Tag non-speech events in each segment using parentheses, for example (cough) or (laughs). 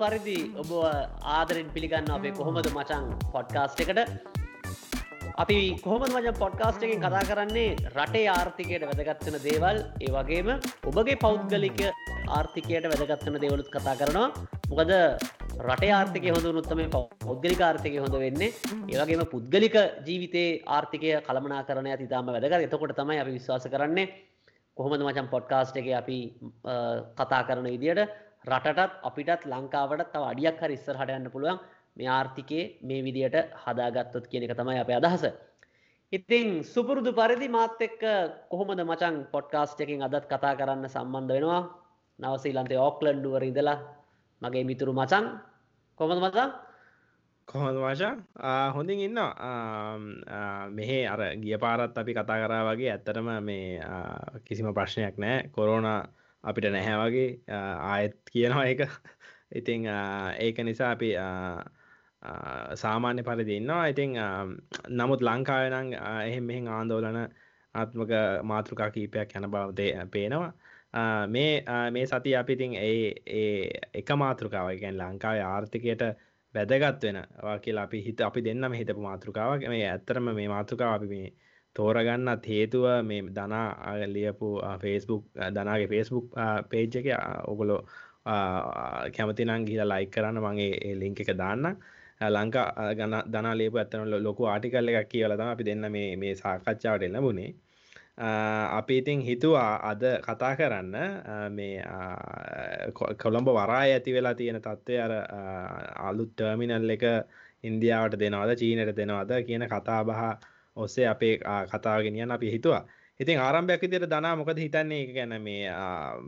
පරිදි ඔබ ආදරෙන් පිළිගන්න අපේ කොහොමද මචං පොඩ්කාස්ට එකට? අපි කොහොමද මච පොඩ්කාස්ට එකෙන් කතා කරන්නේ? රටේ ආර්ථිකයට වැදගත්වන දේවල්. ඒ වගේම ඔබගේ පෞද්ගලික ආර්ථිකයට වැදගත්වන දේවලුත් කතා කරනවා. මොකද රටේ ආර්ථික හොඳ නුත්තම පෞද්ගලික ආර්ථිකය හොඳ වෙන්නේ. ඒවගේම පුද්ගලික ජීවිතේ ආර්ථිකය කළමනා කරන තිතාම වැදගර එතකොට තමයි අපි විශ්වාස කරන්නේ කොහොමද මචන් පොඩ්කාස්ට එක අපි කතා කරන ඉදියට රටටත් අපිටත් ලංකාවට තව අඩියක් හරි ඉස්සර හටයන්න පුළුවන්. මේ ආර්ථිකේ මේ විදියට හදාගත්තොත් කියන එක තමයි අප අදහස. ඉතිං සුපුරුදු පරිදි මාත් එක්ක කොහොමද මචන් පොඩ්කාස්ට එකින් අදත් කතා කරන්න සම්බන්ධ වෙනවා? නවසීලන්තේ ඕක්ලන්ඩුවර ඉදලා මගේ මිතුරු මචන් කොමද මචන් කොහොඳ වාශා හොඳින් ඉන්න මෙහේ අර ගිය පාරත් අපි කතා කරා වගේ ඇත්තටම මේ කිසිම ප්‍රශ්නයක් නෑ කොරෝණ අපිට නැහැ වගේ ආයත් කියනවා එක ඉතිං ඒක නිසා අපි සාමාන්‍ය පරිදි ඉන්නවා. ඉතිං නමුත් ලංකාවනං එහෙම මෙහින් ආන්දෝලන ආත්මක මාතෘකා කීපයක් යන බවදේ පේනවා. මේ මේ සති අපිතින් ඒ ඒ එක මාතෘකාව ගැන් ලංකාවේ ආර්ථිකයට වැදගත් වෙනවා කියලා අපි හිත අපි දෙන්නම හිතපු මාතෘකාවක්. මේ ඇත්තරම මේ මාතෘකාව අපි මේ තෝරගන්නත් හේතුව මේ දනා ලියපු ෆේස්බුක් දනාගේ ෆේස්බුක් පේජ් එක ඔගොලෝ කැමතිනම් ගිලා ලයි කරන්න. මගේ ලිංක එක දාන්න ලංකා ගන්න දනා ලේපු ඇත්තන ලොකු ආටිකල්ල එකක් කියවලතම අපි දෙන්න මේ මේ සාකච්ඡාවට එන්න බුණේ අපි ඉතින් හිතුවා අද කතා කරන්න. මේ කොළඹ වරාය ඇති වෙලා තියෙන තත්ත්වය අර අලුත් ටර්මිනල් එක ඉන්දියාවට දෙනවද චීනයට දෙනවද කියන කතා බහ ඔස්සේ අපේ කතාගෙනියන් අපි හිතුවා. ඉතින් ආරම්භයක් විදියට දනා මොකද හිතන්නේ? එක ගැන මේ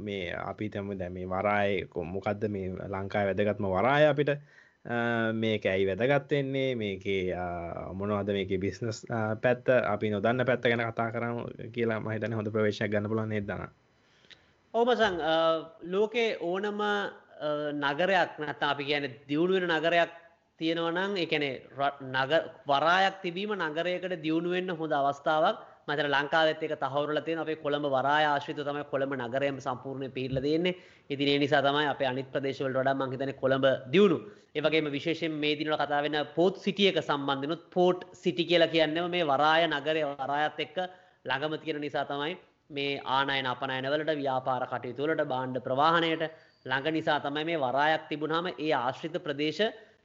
මේ අපි තම දැ මේ වරාය මොකක්ද මේ ලංකායි වැදගත්ම වරාය අපිට? මේක ඇයි වැදගත්වෙන්නේ මේකේ මොනවද මේක බිස්නස් පැත්ත? අපි නොදන්න පැත්ත ගැන කතා කරන කියලා මහිතන හොඳ ප්‍රවේශයක් ගන්න පුලන් නෙදන ඕමසං ලෝකේ ඕනම නගරයක් නැත අපි කියන දියුණුවෙන නගරයක් තියෙනවනං එකනේ වරායක් තිබීම නගරයකට දියුණුවෙන්න්න හොඳ අවස්ථාවක්. මතර ලංකාවත් එක තහවරල තියෙන අපේ කොළඹ වරාය ආශ්‍රිත තමයි කොළඹ නගරයම සම්පූර්ණය පිහිල්ල දෙන්නේ ඉතින් ඒ නිසා තමයි අපේ අනිත් ප්‍රදේශවලට වඩා මං හිතන්නේ කොළඹ දියුණු. ඒ වගේම විශේෂයෙන් මේ දිනවල කතා වෙන පෝට් සිටි එක සම්බන්ධනොත් පෝට් සිටි කියලා කියන්නේම මේ වරාය නගරය වරායත් එක්ක ළඟම තියෙන නිසා තමයි මේ ආනයන අපනයනවලට ව්‍යාපාර කටයුතු වලට භාණ්ඩ ප්‍රවාහණයට ළඟ නිසා තමයි මේ වරායක් තිබුණාම ඒ ආශ්‍රිත ප්‍රදේශ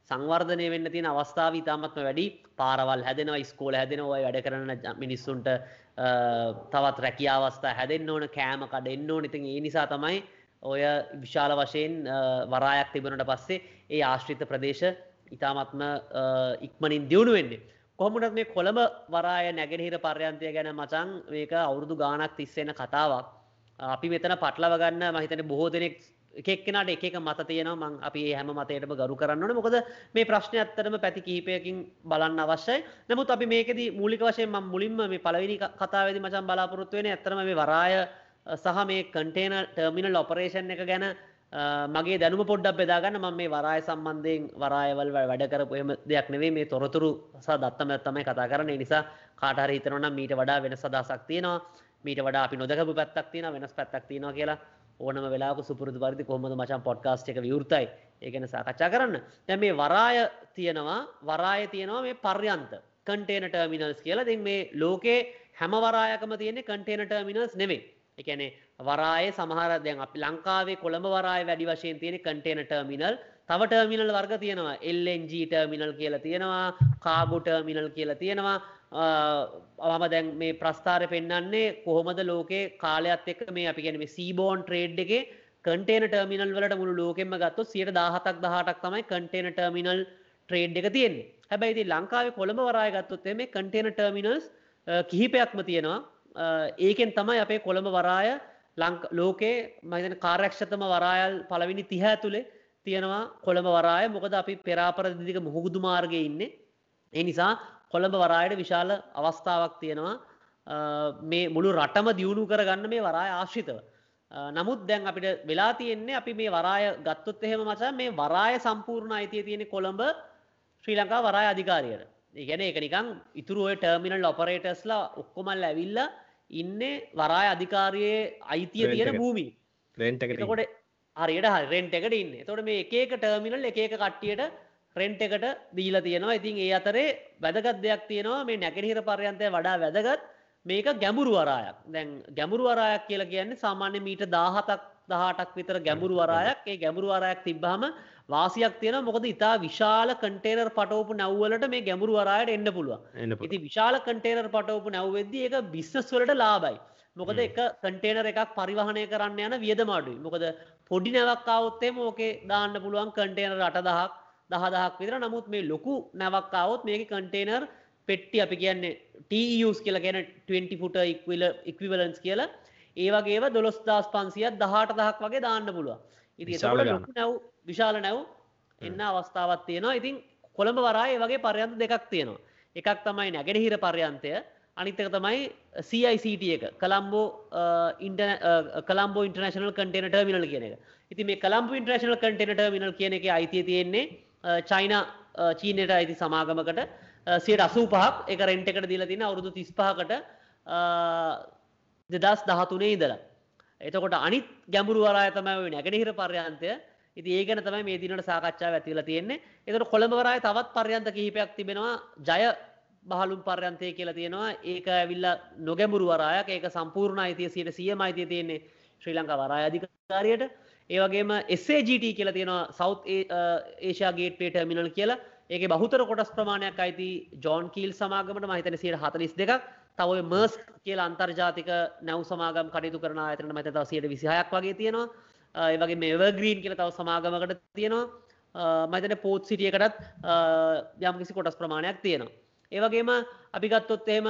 සංවර්ධනය වෙන්න තියෙන අවස්ථාව ඉතාමත්ම වැඩි. පාරවල් හැදෙනවා ස්කෝල හැදෙනවා වැඩ කරන මිනිස්සුන්ට තවත් රැකිය අවස්ථා හැදෙන්න්න ඕන කෑම කඩ එන්න ඕන. ඉතින් ඒ නිසා තමයි ඔය විශාල වශයෙන් වරායක් තිබුණට පස්සේ ඒ ආශ්‍රිත ප්‍රදේශ ඉතාමත්ම ඉක්මනින් දියුණු වෙන්නේ. කොහමුණත් මේ කොළඹ වරාය නැගෙනහිර පර්යන්තය ගැන මචන් මේක අවුරුදු ගානක් තිස්සෙන කතාවක්. අපි මෙතන පටලව ගන්න මහිතන බොහෝ දෙනෙක් එකක්නට එක මත තියෙනවා. මං අපි හැම මතයටම ගරු කරන්නන මොකද මේ ප්‍රශ්නය ඇත්තරම පැති කහිපයකින් බලන්න අවශ්‍යයි. නමුත් අපි මේකද මූලික වශයෙන් ම මුලින්ම මේ පලවිනි කතාවද මචන් බලාපොරොත්තුවෙන ඇතරම මේ වරාය සහ මේ කන්ටේන ටර්මිනල් ඔපරේෂන් එක ගැන මගේ දැනුම පොඩ්ඩක් බෙදාගන්න ම මේ වරාය සම්බන්ධයෙන් වරායවල් වැඩ කරපු එම දෙයක් නෙවේ මේ තොරතුරු සහ දත්තම තමයි කතා කරන නිසා කාටහර හිතනවනම් මීට වඩා වෙන සදසක් තියෙනවා. මීට වඩා අපි නොදකපු පැත්තක් තියෙන වෙනස් පැත්තක් තියෙනවා කියලා ඕනම වෙලාක සුපුරුදු පරිදි කොහොමද මචන් පොඩ්කාස්ට් එක විවෘතයි ඒ ගැන සාකච්ඡා කරන්න. දැන් මේ වරාය තියෙනවා වරාය තියෙනවා මේ පර්යන්ත කන්ටේනර් ටර්මිනල්ස් කියලා. ඉතින් මේ ලෝකේ හැම වරායකම තියෙන්නේ කන්ටේනර් ටර්මිනල්ස් නෙමෙයි. ඒ කියන්නේ වරායේ සමහර දැන් අපි ලංකාවේ කොළඹ වරාය වැඩි වශයෙන් තියෙන කන්ටේනර් ටර්මිනල් තව ටර්මිනල් වර්ග තියෙනවා. LNG ටර්මිනල් කියලා තියෙනවා. කාගෝ ටර්මිනල් කියලා තියෙනවා. මම දැන් මේ ප්‍රස්ථාරය පෙන්න්නන්නේ කොහොමද ලෝකේ කාලයක්ත් එක්ක මේ අපි ගැන මේ සීබෝන් ට්‍රේඩ් එක කටේන ටර්මිනල් වලට මුළු ලෝකෙම ගත්තු සියට දාහතක් දහටක් තමයි කටේන ටර්මිනල් ට්‍රේඩ් එක තියෙන්නේ. හැබැයිති ලංකාවේ කොළඹ වරාය ගත්තොත් මේ කටේන ටර්මිනල්ස් කිහිපයක්ම තියෙනවා. ඒකෙන් තමයි අපේ කොළඹ වරාය ලෝකේ මහිතන කාර්යක්ෂතම වරායල් පලවිනි තිහ ඇතුළේ තියෙනවා කොළඹ වරාය මොකද අපි පෙරාපරදික මුහුදු මාර්ගය ඉන්නේ ඒ නිසා කොළඹ වරායට විශාල අවස්ථාවක් තියෙනවා මේ මුළු රටම දියුණු කරගන්න මේ වරාය ආශ්‍රිතව. නමුත් දැන් අපිට වෙලා තියෙන්නේ අපි මේ වරාය ගත්තොත් එහෙම මචා මේ වරාය සම්පූර්ණ අයිතිය තියෙන කොළඹ ශ්‍රී ලංකා වරාය අධිකාරියට. ඉගැන එක නිකං ඉතුරුව ටර්මිනල් ඔපරේටස්ලා ඔක්කොමල් ඇවිල්ල ඉන්න වරාය අධිකාරයේ අයිතිය තියෙන භූමි. රෙන්ටකට කොට හරියට රෙන්ට් එකට ඉන්න. තොට මේ එකක ටර්මිනල් එක කට්ටියට රෙන්ට් එකට දීලා තියෙනවා. ඉතින් ඒ අතරේ වැදගත් දෙයක් තියෙනවා මේ නැගෙනහිර පර්යන්තය වඩා වැදගත්. මේක ගැඹුරු වරායක්. දැන් ගැඹුරු වරායක් කියලා කියන්නේ සාමාන්‍ය මීට දාහතක් දහටක් විතර ගැඹුරු වරායක්. ඒ ගැඹුරු වරායක් තිබ්බහම වාසියක් තියෙන මොකද ඉතා විශාල කටේනර් පටෝපු නැව්වලට මේ ගැඹුරු වරායට එන්න පුළුවන්. ඉති විශාල කටේනර් පටෝපු නැව්වෙද්දි එක බිස්නස් වලට ලාබයි මොකද එක කටේනර එකක් පරිවහනය කරන්න යන වියදමාඩුයි. මොකද පොඩි නැවක්කාවොත්තේ මෝකේ දාන්න පුළුවන් කටේනර අට දහක් දහදහක් විතර. නමුත් මේ ලොකු නැවක්කාවොත් මේක කටේනර් පෙට්ටි අපි කියන්නේ ටස් කියල ගැන 20 ෆුට ඉක්විල ඉක්විවලන්ස් කියලා. ඒවගේව දොළොස් දස් පන්සියත් දහට දහක් වගේ දාන්න පුළුව ඉති නැව් විශාල නැව්. එන්න අවස්ථාවත් තියෙනවා. ඉතින් කොළඹ වරාය වගේ පර්යන්ත දෙකක් තියෙනවා. එකක් තමයි නැගෙනහිර පර්යන්තය. අනිත්තක තමයි CICT එක. කළම්බෝ කළම්බෝ ඉන්ටර්නශනල් කටේන ටර්මිනල් කියන එක. ඉති මේ කළම්බ ඉන්ට්‍රේශනල් කටේන ටර්මිනල් කියන එක අයිතිය තියෙන්නේ චයින චීනයට අයිති සමාගමකට. සියට අසූ පහක්. එක රෙන්ට් එකට දීලා තින අවුරුදු තිස්පහකට දෙදස් දහතුනේ ඉදලා එතකොට අනිත් ගැඹුරු වරාය තමයි නැගෙනහිර පර්යන්තය ඉති ඒගන තමයි මේ දිනට සාකච්ඡා ඇතිවලා තියෙන්නේ. එතට කොළඹවරාය තවත් පර්යන්ත කිහිපයක් තිබෙනවා. ජය බහලුම් පර්යන්තය කියලා තියෙනවා. ඒක ඇවිල්ල නොගැඹුරු වරායක්. ඒක සම්පූර්ණ අයිතිය සියට සියම අයිතිය තියෙන්නේ ශ්‍රී ලංකා වරාය අධිකාරයට. ඒවගේම SAGT කියලා තියෙනවා සෞත් ඒෂයා ගේට්පේ ටර්මිනල් කියලා. ඒක බහුතර කොටස් ප්‍රමාණයක් අයිති ජෝන් කීල් සමාගමට. මහිතන සියට හතලිස් දෙකක්. තව මර්ස් කියලා අන්තර්ජාතික නැව් සමාගම් කටයුතු කරන අතන මත තව සියට විසිහයක් වගේ තියෙනවා. ඒවගේ මේව ග්‍රීන් කියල තව සමාගමකට තියෙනවා. මතන පෝත් සිටියකටත් යම් කිසි කොටස් ප්‍රමාණයක් තියෙනවා. ඒවගේම අපිගත්තොත් එහෙම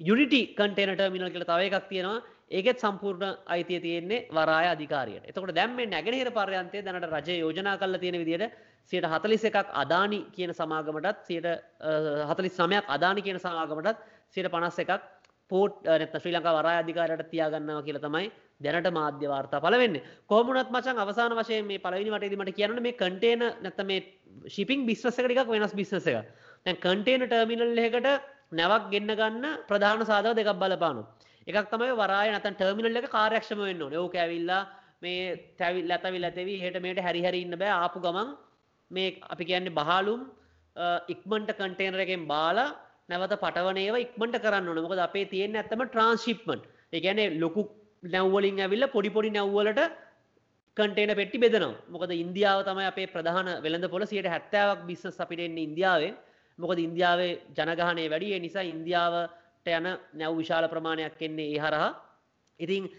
යුනිටි කටේනට මිනල් කියල තව එකක් තියෙනවා. ඒකෙත් සම්පූර්ණ අයිතිය තියෙන්නේ වරාය අධිකාරයට. එතකොට දැම් මේ නැගෙනහිර පර්යන්තය දැනට රජ යෝජනා කල්ල තියෙන විදිට සියට හතලිස් එකක් අදානි කියන සමාගමටත් සියට හතලිස් සමයක් අදානි කියන සමාගමටත් සියට පනස් එකක් පෝට් නැත ශ්‍රී ලංකා වරා අධිකාරයට තියාගන්නවා කියල තමයි දැනට මාධ්‍ය වාර්තා පලවෙන්න කොමුණත් මචන් අවසාන වශය මේ පලවිනි වටේදීමට කියන්න මේ කටේන නැත මේ ශිපින් බිස්වස එකක් වෙනස් බිස්නස එක තැන් කටේන ටර්මිනල් එකට නැවක් ගෙන්න්න ගන්න ප්‍රධාන සාධව දෙකක් බලපානු එකක් තමයි වරාය නතන් ටර්මිනල් එක කාරක්ෂම වෙන්න ඕක ඇවිල්ලා මේ තැවිල් ඇතවිල් ඇතවී හට මේට හැරිහරි ඉන්න බෑ. ආපු ගමන් මේ අපි කියන්නේ බහලුම් ඉක්මන්ට කටේනර එකෙන් බාලා නැවත පටවනේව ඉක්මට කරන්න නො මොකද අපේ තියෙන ඇත්තම ට්‍රන්ස්ශිප්මන් එකන ලොකු නැව්වලින් ඇවිල්ල පොඩිපොඩි නැව්වලට කටේන පෙට්ටි බෙදනවා. මොකද ඉන්දියාව තමයි අපේ ප්‍රධාන වෙළඳ පොල සියට හැත්තාවක් බිස්සස් අපිටෙන්නේ ඉන්දියාවෙන් මොකද ඉන්දියාවේ ජනගහනය වැඩිය නිසා ඉන්දියාවට යන නැව් විශාල ප්‍රමාණයක් එන්නේ ඒ හරහා. ඉතින්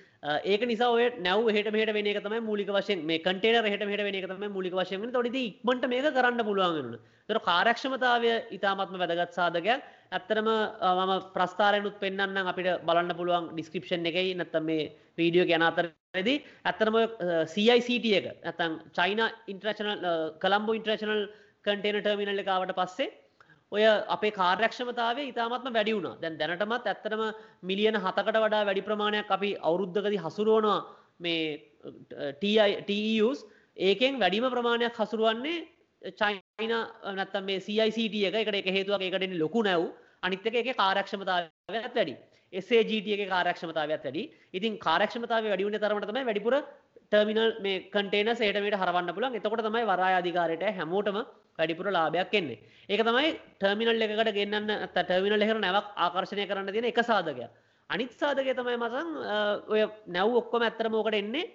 ඒක නිසා ඔය නැව් හට මෙට වෙන තම මූලික වශයෙන් මේ කටේන හට හට වෙන තම මූලික වශයෙන් තොඩි ඉක්මට මේක කරන්න පුළුවන්ගන්න තර කාරක්ෂමතාවය ඉතාමත්ම වැදගත් සාධකයක්. ඇත්තරම මම ප්‍රස්ථාරයනුත් පෙන්න්න අපිට බලන්න පුළුවන් ඩිස්ක්‍රපෂන් එකයි නැත්තම මේ වීඩියෝ ගැන අතරද. ඇත්තරම CICT එක ඇතන් චයින ඉන්ට්‍රේෂනල් කළම්බෝ ඉන්ට්‍රේෂනල් කටේන ටර්මිනල් එකාවට පස්සේ ඔය අපේ කාර්යක්ෂමතාව ඉතාමත්ම වැඩි වුණ. දැන් දැනටමත් ඇත්තටම මිලියන හතකට වඩා වැඩි ප්‍රමාණයක් අපි අවුරුද්ධකති හසුරුවනවා මේ TITUස් ඒකෙන් වැඩිම ප්‍රමාණයක් හසුරුවන්නේ චයින නැත්තම් මේ CICT එක. එකට එක හේතුවක් එකටෙන ලොකු නැව්. අනිත්තක එක කාරක්ෂමතාවයක් වැඩි. SAGT එක කාරක්ෂමතාවයක් වැඩි. ඉතින් කාරක්ෂමතාව වැඩිවුණ තරමටම වැඩිපුර ටර්මිනල් මේ කටේන සේටමට හරවන්න පුලන් එතකොට තමයි වරායාධිකාරයට හැමෝටම වැඩිපුර ලාභයක් එන්නේ. ඒක තමයි ටර්මිනල් එකකට ගන්න ටර්මිනල් එහෙර නැවක් ආකර්ශණය කරන්න තියෙන එක සාධකය අනිත් සාධකය තමයි මසන් ඔය නැව් ඔක්කොම ඇත්තර මෝකට එන්නේ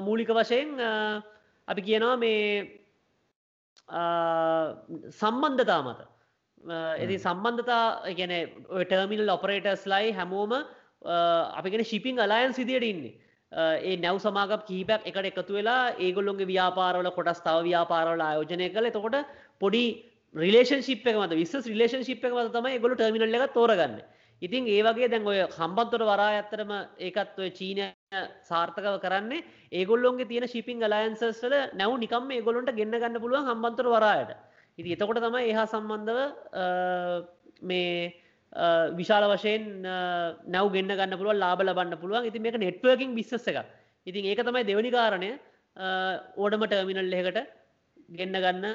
මූලික වශයෙන් අපි කියනවා මේ සම්බන්ධතා මත. එති සම්බන්ධතා ගැන ටර්මිනල් ඔපරේටර්ස් ලයි හැමෝම අපිගෙන ශිපිං අලයන් සිදියට ඉන්නේ ඒ නැව් සමාගක් කීපයක් එකට එකතු වෙලා ඒගොල්ලොන්ගේ ව්‍යාපාරවල කොටස් තව ව්‍යාපාරවල ආයෝජනය කළ. එතකොට පොඩි රිලේෂන් ශිප් එක මත විශ රිලේෂන් ශිප් එක මත තමයි ගොලු ටර්මිනල් එක තෝරගන්න. ඉතින් ඒ වගේ දැන් ඔය හම්බන්තොට වරා ඇත්තරම ඒකත් ඔය චීනය සාර්ථකව කරන්නේ ඒගොල්ලොන්ගේ තියෙන ශිපිං ලයන්සස්වල නැව් නිකම් ඒගොලොන්ට ගෙන්න්න ගන්න පුළුවන් හම්බන්තොට වරායට. ඉති එතකොට තමයි එහා සම්බන්ධව මේ විශාල වශයෙන් නැව් ගෙන්න්න ගන්න පුළුව ලාබ ලබන්න පුළුවන්. ඉති මේක නෙට්වර්කින් බිස්සස එක ඉතින් ඒක තමයි දෙවනි කාරණය. ඕඩම ටර්මිනල් එකට ගෙන්න්න ගන්න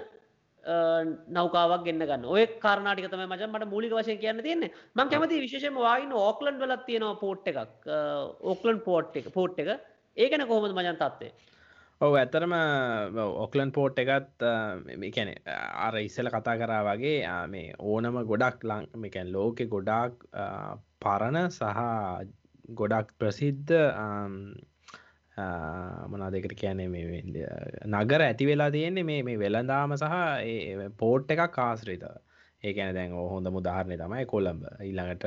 නෞකාවක් ගෙන්න්න ගන්න. ඔය කාරනාටික තම මචන් මට මූලික වශයෙන් කියන්න තියන්නේ. මං කැමති විශේෂම වායින ඕක්ලන්් වලත් තියෙනවා පෝට් එකක්. ඕක්ලන් පෝට් එක පෝට් එක. ඒකන කොහොමද මජන් තත්වේ ඔව ඇතරම ඔක්ලන් පෝට් එකත් කැනෙ අර ඉස්සල කතා කරා වගේ මේ ඕනම ගොඩක් ලං මේකැන් ලෝකෙ ගොඩාක් පරණ සහ ගොඩක් ප්‍රසිද්ධ මනා දෙකට කියැනේ මේ නගර ඇති වෙලා තියෙන්නේ මේ මේ වෙළඳාම සහ පෝට් එකක් කාශ්‍රිත ඒකැන දැන් හොඳ මුදාහරණය තමයි කොළඹ. ඊළඟට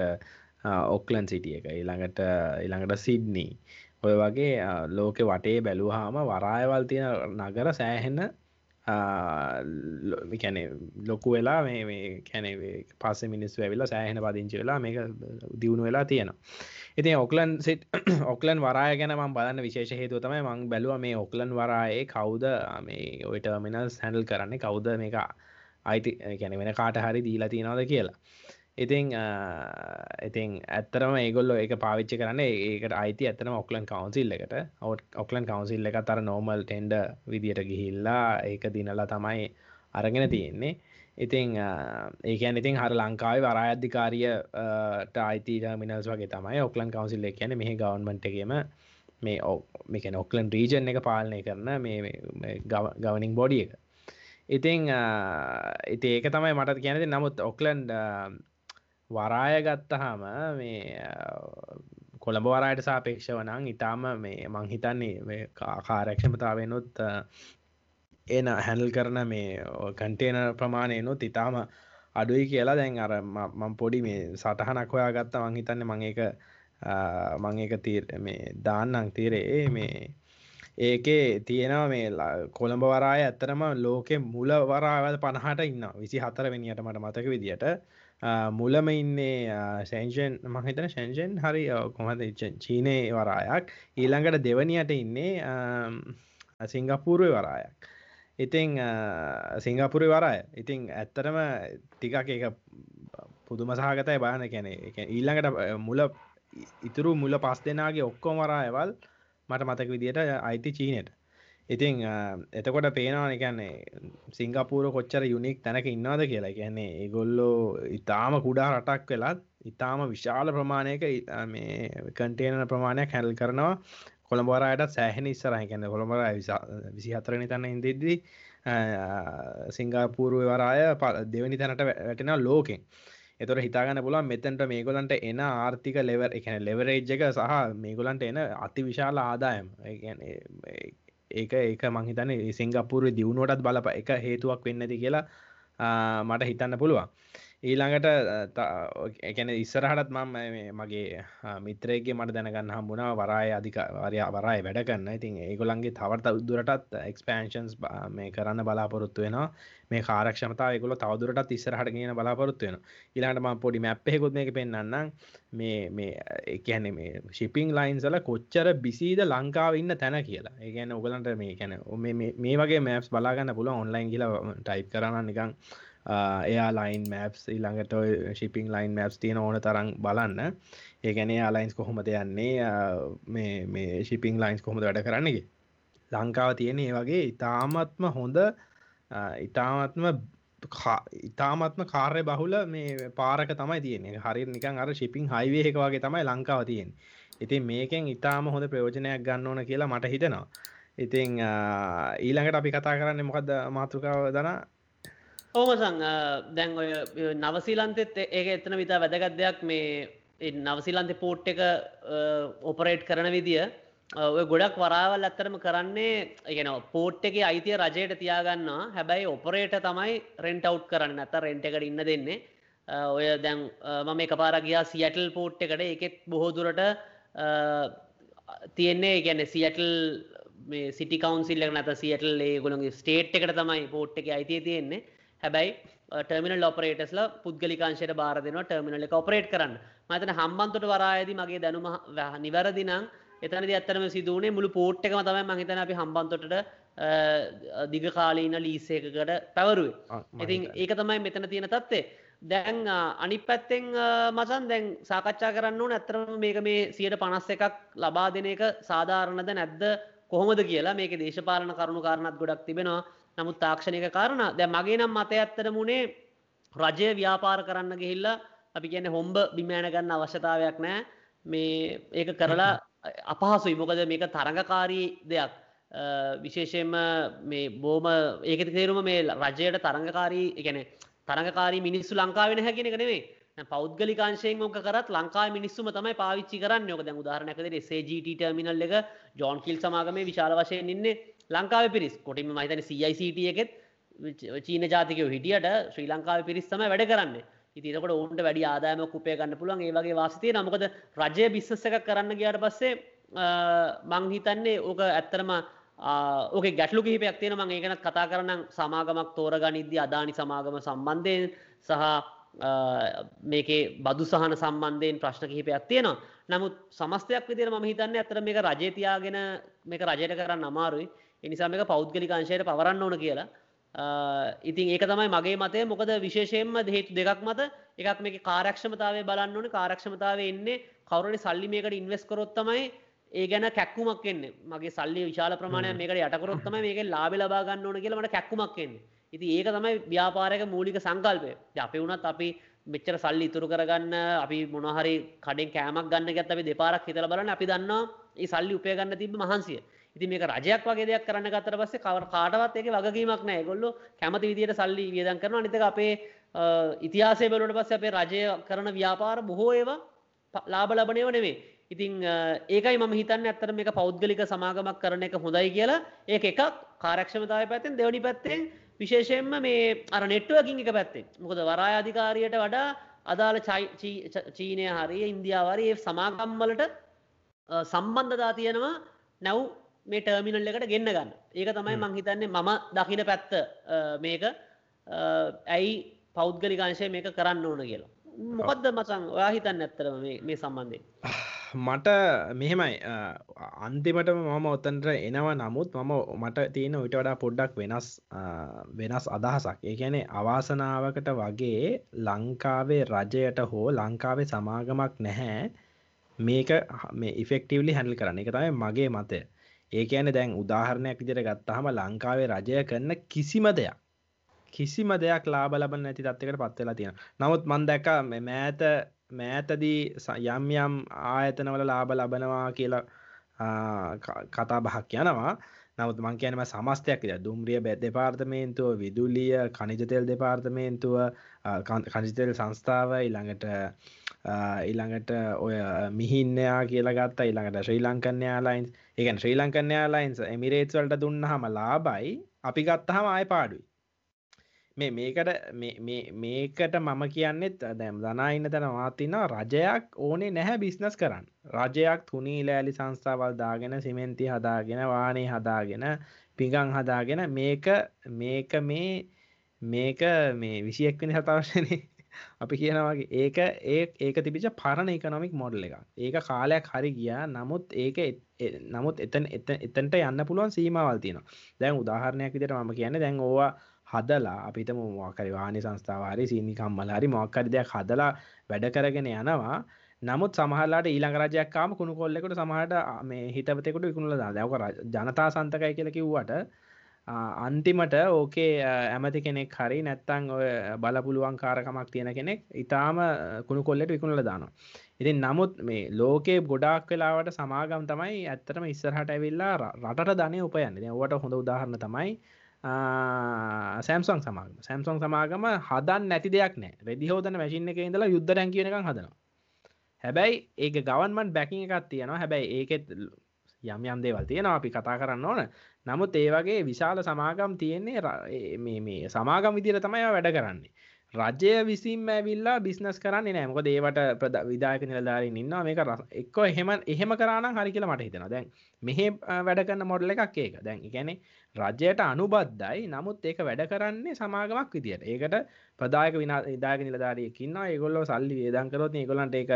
ඔක්ලන් සිටිය එක. ඊළඟට ඊළඟට සිඩ්නී ඔය වගේ ලෝකෙ වටේ බැලූහාම වරායවල් තියෙන නගර සෑහෙන්න කැනෙ ලොකු වෙලා මේ කැනේ පස්ස මිනිස් ඇවිලා සෑහෙන පදිංචි වෙලා මේක දියුණු වෙලා තියෙනවා. ඉතින් ඔක්ලන් සිට (coughs) ඔක්ලන් වරාය ගැන ම බලන්න විශේෂ හේතුව තමයි මං බැලුව මේ ඔක්ලන් වරායේ කවුද මේ ඔයිට මිනස් හැඩල් කරන්නේ කවුද මේක අයිති කැන වෙන කාට හරි දීලා තියෙනවද කියලා. ඉතිං ඉතින් ඇත්තරම ඒගොල්ල එක පාවිච්චි කරන්න ඒකට අයිති ඇතන ඔක්ලන් කවන්සිල් එකට. ඔක්ලන් කවන්සිල් එක තර නෝමල් ටෙන්ඩ විදියට ගිහිල්ලා ඒක දිනලා තමයි අරගෙන තියෙන්නේ. ඉතිං ඒකන් ඉතින් හර ලංකාව වරාධිකාරියට අයිතිට මිනස් වගේ තමයි ඔක්ලන් කවන්සිල් එක කියන මෙහ ගවන්මටගේම මේ මේක ඔක්ලන් රීජන් එක පාලනය කරන මේ ගවනිින් බොඩිය එක. ඉතිං ඉති ඒක තමයි මටත් කියනති නමුත් ඔක්ලන්ඩ වරාය ගත්තහම මේ කොළඹ වරයට සාපේක්ෂ වනං ඉතාම මේ මං හිතන්නේ කාරක්ෂමතාවෙනුත් එන හැනල් කරන මේ කන්ටේන ප්‍රමාණයනුත් ඉතාම අඩුයි කියලා දැන් අර මං පොඩි මේ සටහනක් හොයා ගත්ත මං හිතන්න මං එක මං එක තීර මේ දාන්නං තීරේ. මේ ඒකේ තියෙනවා මේ කොළඹ වරාය ඇත්තරම ලෝකෙ මුල වරාවල් පණහට ඉන්න විසි හතර වෙනියට මට මතක විදිට මුලම ඉන්නේ සැන්ෂන් මහිතන ශැන්ෂන් හරි කොමද චීනය වරායක්. ඊළඟට දෙවනියට ඉන්නේ සිංගපූරුව වරායක්. ඉතිං සිංගපුරි වරාය. ඉතිං ඇත්තරම ටිකක් එක පුදුම සහගතයි බාන කැනෙ ඊළඟට මුල ඉතුරු මුල පස් දෙනාගේ ඔක්කොම වරායවල් මට මතක විදියට අයිති චීනයට ඉතිං එතකොට පේනවා එකන්නේ සිංගපූර කොච්චර යුනික් තැනක ඉන්නවාද කියලා. කියන්නේ ඒගොල්ලෝ ඉතාම කුඩා රටක් වෙලත් ඉතාම විශාල ප්‍රමාණයක මේ කන්ටේන ප්‍රමාණයක් හැල් කරනවා. කොළඹරයට සෑහෙන ඉස්සරහ. කියන්න කොළඹර විසි හතරනි තන්න ඉදෙද්දී සිංගාපූරුව වරාය දෙවනි තැනට වැටෙන ලෝකෙන්. එතොට හිතාගන්න පුලන් මෙතැන්ට මේගොලන්ට එන ආර්ථික ලෙවර් එකන ලෙවරේජ් එක සහ මේගොලන්ට එන අති විශාල ආදායම් ඒක ඒක මංහිතන සිංගපුර දියුණුවටත් බලප එක හේතුවක් වෙන්නති කියලා මට හිතන්න පුළුවන්. ඊළඟට එකන ඉස්සරහටත් මම මගේ මිත්‍රයගේ මට දැනගන්න හම්බුණා වරාය අධිකාරය වරාය වැඩ කන්න ඉතින් ඒගොලන්ගේ තවර්ත උදුරටත් එක්ස්පෑන්ෂන්ස් මේ කරන්න බලාපොරොත්තු වෙනවා. මේ කාරක්ෂමතා ගොල තවදුරටත් ඉස්සරහට ගෙන බලාපොරොත්තු වෙන ඉලාට ම පොඩි මැප්පෙකුත් මේක පෙන්න්නම් මේ මේ එකැන මේ ශිපිං ලයින්සල කොච්චර බිසිීද ලංකාව ඉන්න තැන කියලා. ඒගැන ඔගලන්ට මේ කැන මේ වගේ මෑප්ස් බලාගන්න පුල ඔන්ලයින් කියල ටයිප් කරන්න නිකං එයා ලයින් මැප්ස් ඊළඟට ශිපිං ලයින් මැප්ස් තියෙන ඕන තරම් බලන්න. ඒගැනේ අලයින්ස් කොහොමද යන්නේ? මේ ශිපිං ලයින්ස් කොහොමද වැඩ කරන්නගේ ලංකාව තියෙන ඒ වගේ ඉතාමත්ම හොඳ ඉතාමත්ම ඉතාමත්ම කාර්ය බහුල මේ පාරක තමයි තියෙන්නේ. හරි නිකන් අර ශිපිං හයිවේ එක වගේ තමයි ලංකාව තියෙන් ඉතින් මේකෙන් ඉතාම හොඳ ප්‍රයෝජනයක් ගන්න ඕන කියලා මට හිතෙනවා. ඉතිං ඊළඟට අපි කතා කරන්න මොකක්ද මාතෘකාව දනා ඕමසං දැන් ඔය නවසීලන්තෙත් ඒක එතන විතා වැදගත් දෙයක්. මේ නවසිලන්තෙ පෝට් එක ඔපරේට් කරන විදිිය. ඔය ගොඩක් වරාවල් ඇත්තරම කරන්නේ එකන පෝට් එක අයිතිය රජයට තියාගන්නවා. හැබැයි ඔපරේට තමයි රෙන්ට අව් කරන්න. ඇත රෙන්ට එකට ඉන්න දෙන්නේ. ඔය දැන් මම එක පාර ගියා සියටල් පෝට් එකට. එකෙත් බොහෝදුරට තියෙන්නේ ගැන සියටල් මේ සිටි කවන්සිල්ල නැත සියටල් ඒ ගොළගේ ස්ටේට් එකට තමයි පෝට් එක අයිතිය තියෙන්නේ. හැබැයි ටර්මිනල් ඔපරේටස්ල පුද්ගලිකාංශයට බාර දෙනවා ටර්මිනල් එක ඔපරේට් කරන්න. මතන හම්බන්තොට වරායද මගේ දැනුම නිවැරදිනම් එතනද ඇත්තරම සිදුවනේ මුළු පෝට් එකම තමයි මහිතන අපි හම්බන්තොට දිග කාලීන ලීසේකකට පැවරුවේ. ඉතින් ඒක තමයි මෙතන තියෙන තත්වේ දැන් අනි පැත්තෙන් මසන් දැන් සාකච්ඡා කරන්න ඕන ඇත්තරම මේක මේ සියට පනස්ස එකක් ලබා දෙන එක සාධාරණද නැද්ද කොහොමද කියලා මේක දේශපාලන කරුණු කාරණත් ගොඩක් තිබෙනවා නමුත් තාක්ෂණයක කාරණ. දැ මගේ නම් මත ඇත්තට මුණේ රජය ව්‍යාපාර කරන්න ගිහිල්ලා අපි කියන හොම්බ බිමෑන ගන්න අවශ්‍යතාවයක් නෑ මේ ඒක කරලා අපහසුයි. මොකද මේක තරඟකාරී දෙයක්. විශේෂයෙන්ම මේ බෝම ඒක තේරුම මේ රජයට තරඟකාරී එකන තරඟකාරී මිනිස්සු ලංකාවෙන හැකිෙන නෙවේ පෞද්ගලිකාංශයෙන් මොක කරත් ලංකා මිනිස්සුම තමයි පාවිච්චි කරන්න. යොක දැ උදාහරනකද සේජට ටර්මිනල් එක ජෝන් කිල් සමාගම විශාල වශයෙන් ඉන්නේ. ලංකාව පිරිස්. කොටිම මහිතන CICT එකෙත් චීන ජාතිකය හිටියට ශ්‍රී ලංකාව පිරිස්සම වැඩ කරන්න. ඉතිනකට ඔවුන්ට වැඩි ආදායම කුපය ගන්න පුළුවන්. ඒ වගේ වාසිතය නමකද රජය බිස්සස එක කරන්න ගියට පස්සේ මං හිතන්නේ ඕක ඇත්තරම ඕක ගැටලු කිහිපයක් තියෙන මං ඒකන කතා කරන්න සමාගමක් තෝර ගනිද්‍ය අදානි සමාගම සම්බන්ධයෙන් සහ මේකේ බදු සහන සම්බන්ධයෙන් ප්‍රශ්න කිහිපයක් තියෙනවා. නමුත් සමස්තයක් විදිර ම හිතන්න ඇතර මේක රජතියාගෙන මේක රජයට කරන්න අමාරුයි. එනිසා මේක පෞද්ගලිකාංශයට පවරන්න ඕන කියලා. ඉතින් ඒක තමයි මගේ මතය. මොකද විශේෂයෙන්ම හේතු දෙකක් මත. එකක් මේක කාරක්ෂමතාවේ බලන්න ඕන. කාරක්ෂමතාව එන්නේ කවරනි සල්ලි මේකට ඉන්වස් කරොත්තමයි ඒ ගැන කැක්කුමක් එන්නේ. මගේ සල්ලි විශාල ප්‍රමාණය මේකට යටකරොත්තම මේක ලාබ ලබාගන්න ඕන කියලමට කැක්කුමක් එන්නේ. ඉති ඒක තමයි ව්‍යාපාරක මූලික සංකල්පය. අපි වුණත් අපි මෙච්චර සල්ලි ඉතුරු කරගන්න අපි මොනහරි කඩෙන් කෑමක් ගන්න ගැත් අපි දෙපාරක් හිතල බලන්න. අපි දන්නවා ඒ සල්ලි උපය ගන්න තිබ මහන්සිය ඉති මේක රජයක් වගේ දෙයක් කරන්න ගත්තර පස්සේ කවර කාටවත් එක වගකීමක් නෑ ගොල්ලො කැමති විදියට සල්ලි වියදන් කරන නිතක අපේ ඉතිහාසය බලට පස්ස අපේ රජය කරන ව්‍යාපාර බොහෝ ඒවා ලාබ ලබනයව නෙවේ ඉතිං ඒකයි ම හිතන්න ඇත්තර මේක පෞද්ගලික සමාගමක් කරන එක හොඳයි කියලා. ඒ එකක්. කාරක්ෂමතාව පැත්තෙන් දෙවනි පැත්තෙන් විශේෂයෙන්ම මේ අර නෙට්ුවකින් එක පැත්තේ මොකද වරාය අධිකාරයට වඩා අදාළ චීනය හරිය ඉන්දියාවරය ඒ සමාගම්වලට සම්බන්ධතා තියෙනවා. නැව් මේ ටර්මිනල් එකට ගෙන්න්න ගන්න. ඒක තමයි මං හිතන්නේ මම දකින පැත්ත මේක ඇයි පෞද්ගලිකාංශය මේක කරන්න ඕන කියලා. මොකක්ද මචන් ඔයා හිතන්න ඇත්තරම මේ සම්බන්ධය (sighs) මට මෙහෙමයි. අන්තිමට මම ඔත්තන්ට එනවා. නමුත් මම මට තියෙන විට වඩා පොඩ්ඩක් වෙනස් වෙනස් අදහසක්. ඒගැනේ අවාසනාවකට වගේ ලංකාවේ රජයට හෝ ලංකාවේ සමාගමක් නැහැ. මේක මේ ඉෆෙක්ටවලි හැඩල් කරන්න. එක තමයි මගේ මතය ඒ කියන දැන් උදාහරණයක් විදිර ගත්තහම ලංකාවේ රජය කරන්න කිසිම දෙයක් කිසිම දෙයක් ලාබ ලබ නැති තත්වකට පත්වෙලා තියෙන නමුත් මන් දැක මෑත මෑතදී යම් යම් ආයතනවල ලාබ ලබනවා කියලා කතා බහක් යනවා. නවත් මං කියනම සමස්තයක් ද දුම්රිය බැ දෙපාර්තමේන්තුව විදුලිය කනිජතෙල් දෙපාර්තමේන්තුව කනිජතෙල් සංස්ථාව ඉළඟට ඉළඟට ඔය මිහින්නයා කියලා ගත්තා ඉළඟට ශ්‍රී ලංකන්යාලයින්ස් එකන් ශ්‍රී ලංකන්යාලයින්ස් එමිරේට් වලට දුන්නහම ලාබයි අපි ගත්තහම ආය පාඩුයි. මේ මේකට මේකට මම කියන්නෙත් දැම් දනාඉන්න තැන මාතින්න රජයක් ඕනේ නැහැ බිස්නස් කරන්න. රජයක් තුනී ලෑලි සංස්ථාවල් දාගෙන සිමෙන්ති හදාගෙන වානේ හදාගෙන පිගං හදාගෙන මේක මේක මේ මේක මේ විසියෙක්වෙන සතවශනේ අපි කියනවාගේ ඒක ඒ ඒක තිබිච පරණ එකනොමික් මොඩල් එක ඒක කාලයක් හරි ගියා නමුත් ඒක නමුත් එතන් එතන්ට යන්න පුළුවන් සීමවල් තියෙනවා. දැන් උදාහරණයක් විදිට මම කියන්න දැන් ඕවා හදලා අපිට මොකරි වානි සංස්ථාවාරි සීනිකම් මලහරි මොක්කරි දෙයක් හදලා වැඩ කරගෙන යනවා. නමුත් සමහලාට ඊළඟ රජයක්කාම කුණු කොල්ලෙකුට සමහට මේ හිතවතෙකුට විකුණල දැවක ජනතා සන්තකයි කියල කිව්වට අන්තිමට ඕකේ ඇමති කෙනෙක් හරි නැත්තං ඔය බලපුළුවන් කාරකමක් තියෙන කෙනෙක් ඉතාම කුණු කොල්ලෙට විකුණල දානවා. ඉතින් නමුත් මේ ලෝකේ ගොඩක් වෙලාවට සමාගම් තමයි ඇත්තටම ඉස්සරහට ඇවිල්ලා රට ධනය උපයන්න. ඔවට හොඳ උදාහරණ තමයි සෑම්සොන් සමාගම. සැම්සොන් සමාගම හදන් නැති දෙයක් නෑ. රෙදි හෝදන මැසිින්න එක ඉඳලා යුද්ධරැන් කියනක හදනවා. හැබැයි ඒක ගවන්මන් බැකිং එකත් තියෙනවා. හැබැයි ඒකෙත් යම් යම් දේවල් තියෙනවා අපි කතා කරන්න ඕන. නමුත් ඒ වගේ විශාල සමාගම් තියෙන්නේ මේ සමාගම් විදිර තමයි වැඩ කරන්නේ. රජය විසින් ඇවිල්ලා බිස්නස් කරන්න නෑමක දේවට ප්‍රද විදායක නිලධාරින් ඉන්න මේක රස එක්ක එහෙම එහෙම කරන්න හරි කියලා මට හිතෙන දැන් මෙහෙ වැඩ කරන්න මොඩල එකක් ඒක. දැන් ගැනෙ රජයට අනුබද්ධයි. නමුත් ඒක වැඩ කරන්නේ සමාගමක් විදියට. ඒකට ප්‍රදායක විනා ඉදාග නිලධාරයකින්න ඒගොල්ලෝ සල්ලි වේදංකරොත් ඒගොලන්ට ඒක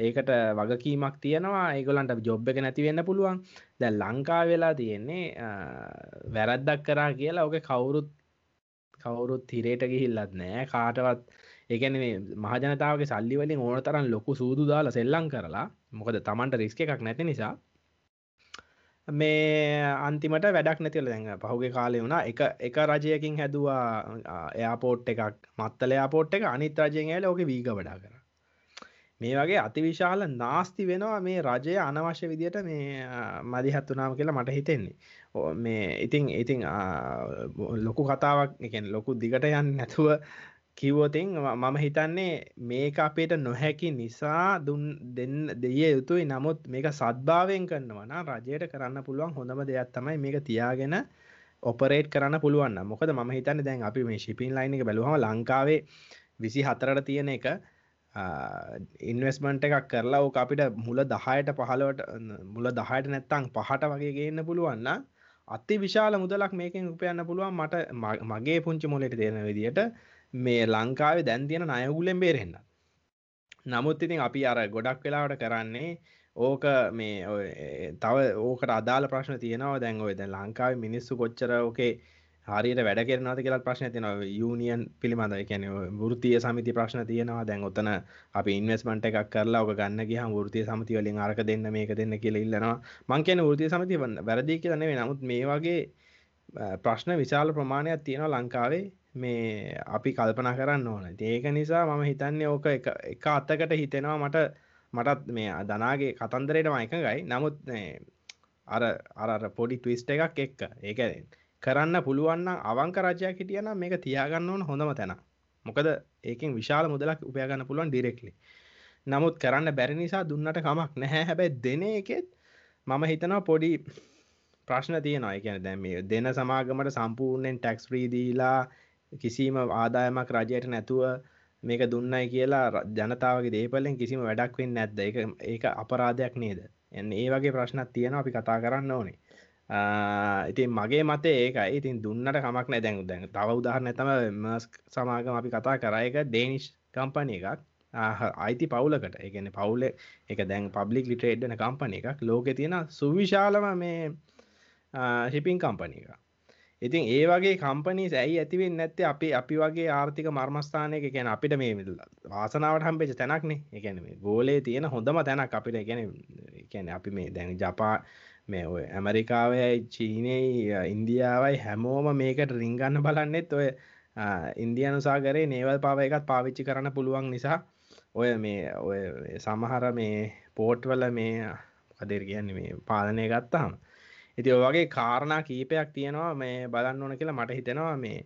ඒකට වගකීමක් තියෙනවා. ඒගොලන්ට ජොබ් එක නැතිවෙන්න පුළුවන්. දැ ලංකා වෙලා තියෙන්නේ වැරද්දක් කරා කියලා ඕක කවුරුත් කවුරුත් තිරේට ගිහිල්ලත් නෑ කාටවත් ඒකන මහජනතාවගේ සල්ලිවලින් ඕන තරන් ලොකු සූදු දාලා සෙල්ලං කරලා මොකද තමන්ට රිස්ක එකක් නැති නිසා මේ අන්තිමට වැඩක් නැතිල දැඟ පහුගේ කාලය වුණා. එක එක රජයකින් හැදවා එයාපෝට් එකක් මත්තල යාපෝට් එක. අනිත් රජයෙන් ඇල ඕක වීග වඩා කර. මේ වගේ අතිවිශාල නාස්ති වෙනවා මේ රජය අනවශ්‍ය විදියට මේ මදිහත් වනාම කියලා මට හිතෙන්නේ. මේ ඉතිං ඉතිං ලොකු කතාවක් එකෙන් ලොකු දිගට යන්න නැතුව කිව්වොතින් මම හිතන්නේ මේක අපේට නොහැකි නිසා දුන් දෙන්න දෙය යුතුයි. නමුත් මේක සද්භාවයෙන් කරන්නවන රජයට කරන්න පුළුවන් හොඳම දෙයක් තමයි මේක තියාගෙන ඔපරේට් කරන්න පුළුවන් මොකද ම හිතන්න දැන් අපි මේ ශිපින් ලයින් එක බැලුවම ලංකාවේ විසි හතරට තියෙන එක ඉන්වස්මන්ට එකක් කරලා ඕක අපිට මුල දහයට පහලවට මුල දහයට නැත්තං පහට වගේ ගන්න පුළුවන්න අති විශාල මුදලක් මේකින් උපයන්න පුළුවන් මට මගේ පුංචි මොලට තියෙන විදිට මේ ලංකාවේ දැන් තියෙන නයගුලෙන් බේරෙන්න්න නමුත් ඉතින් අපි අර ගොඩක් වෙලාවට කරන්නේ ඕක මේ තව ඕකට අදාල ප්‍රශ්න තියෙනවා. දැන් ඔය දැන් ලංකාවේ මිනිස්සු කොච්චර ඕකේ හරියට වැඩ කරනවාද කියලා ප්‍රශ්න තියෙනවා. යූනියන් පිළිබඳ කියන වෘත්තීය සමිති ප්‍රශ්න තියෙනවා. දැන් ඔතන අපි ඉන්වෙස්ට්මන්ට් එකක් කරලා ඔක ගන්න ගියාම වෘත්තීය සමිතිය වලින් අරක දෙන්න මේක දෙන්න කියලා ඉල්ලනවා. මං කියන්නේ වෘත්තීය සමිතිය වැරදි කියලා නෙවෙයි. නමුත් මේ වගේ ප්‍රශ්න විශාල ප්‍රමාණයක් තියෙනවා ලංකාවේ මේ අපි කල්පනා කරන්න ඕන. ඒක නිසා මම හිතන්නේ ඕක එක අත්තකට හිතෙනවා මට මටත් මේ දනාගේ කතන්දරයට මයිකගයි නමුත් අර අර පොඩි ටවිස්ට එකක් එක්ක. ඒක කරන්න පුළුවන්න අවංක රජයක් හිටියන මේක තියාගන්න ඕන හොඳම තැන. මොකද ඒකින් විශාල මුදලක් උපයගන්න පුළුවන් ඩිරෙක්ලි නමුත් කරන්න බැරි නිසා දුන්නට කමක් නැහැ. හැබැයි දෙන එකෙත් මම හිතනවා පොඩි ප්‍රශ්න තියනවා. එකන දැම දෙන සමාගමට සම්පූර්ණයෙන් ටැක්ස් ්‍රීදීලා කිසිම ආදායමක් රජයට නැතුව මේක දුන්නයි කියලා ජනතාවගේ දේපලෙන් කිසිම වැඩක් වෙන්න නැද්ද? එක ඒක අපරාධයක් නේද? එන්න ඒ වගේ ප්‍රශ්නත් තියෙන අපි කතා කරන්න ඕනේ. ඉතින් මගේ මතේ ඒකයි. ඉතින් දුන්නට කමක් නෑ දැන් දැන් තව උදාහරණ තම මස් සමාගම අපි කතා කරා. එක ඩේනිෂ් කම්පනය එකක්. අයිති පවුලකට. එකන පවුල එක දැන් පබ්ලික් ලිටේඩ්න කම්පන එකක්. ලෝක තියෙන සුවිශාලම මේ ශිපින් කම්පනය එක ඉතින් ඒ වගේ කම්පනීස් ඇයි ඇතිවෙන් නැත්තේ? අපි අපි වගේ ආර්ථික මර්මස්ථානයක. ගැන අපිට මේ වාසනාවට හම්පෙච තැනක්නේ. එකැන මේ ගෝලේ තියෙන හොඳම තැනක් අපිට. ගැන කැන අපි මේ දැන් ජපා මේ ඔය ඇමරිකාවයි චීනයි ඉන්දියාවයි හැමෝම මේකට රිංගන්න බලන්නෙත් ඔය ඉන්දියනුසාගරේ නේවල් පාව එකත් පාවිච්චි කරන්න පුළුවන් නිසා ඔය මේ ඔය සමහර මේ පෝට්වල මේ කදර කියන්නේ මේ පාලනය ගත්තාම. ඉති වගේ කාරණා කීපයක් තියෙනවා මේ බලන්න ඕන කියලා මට හිතෙනවා මේ.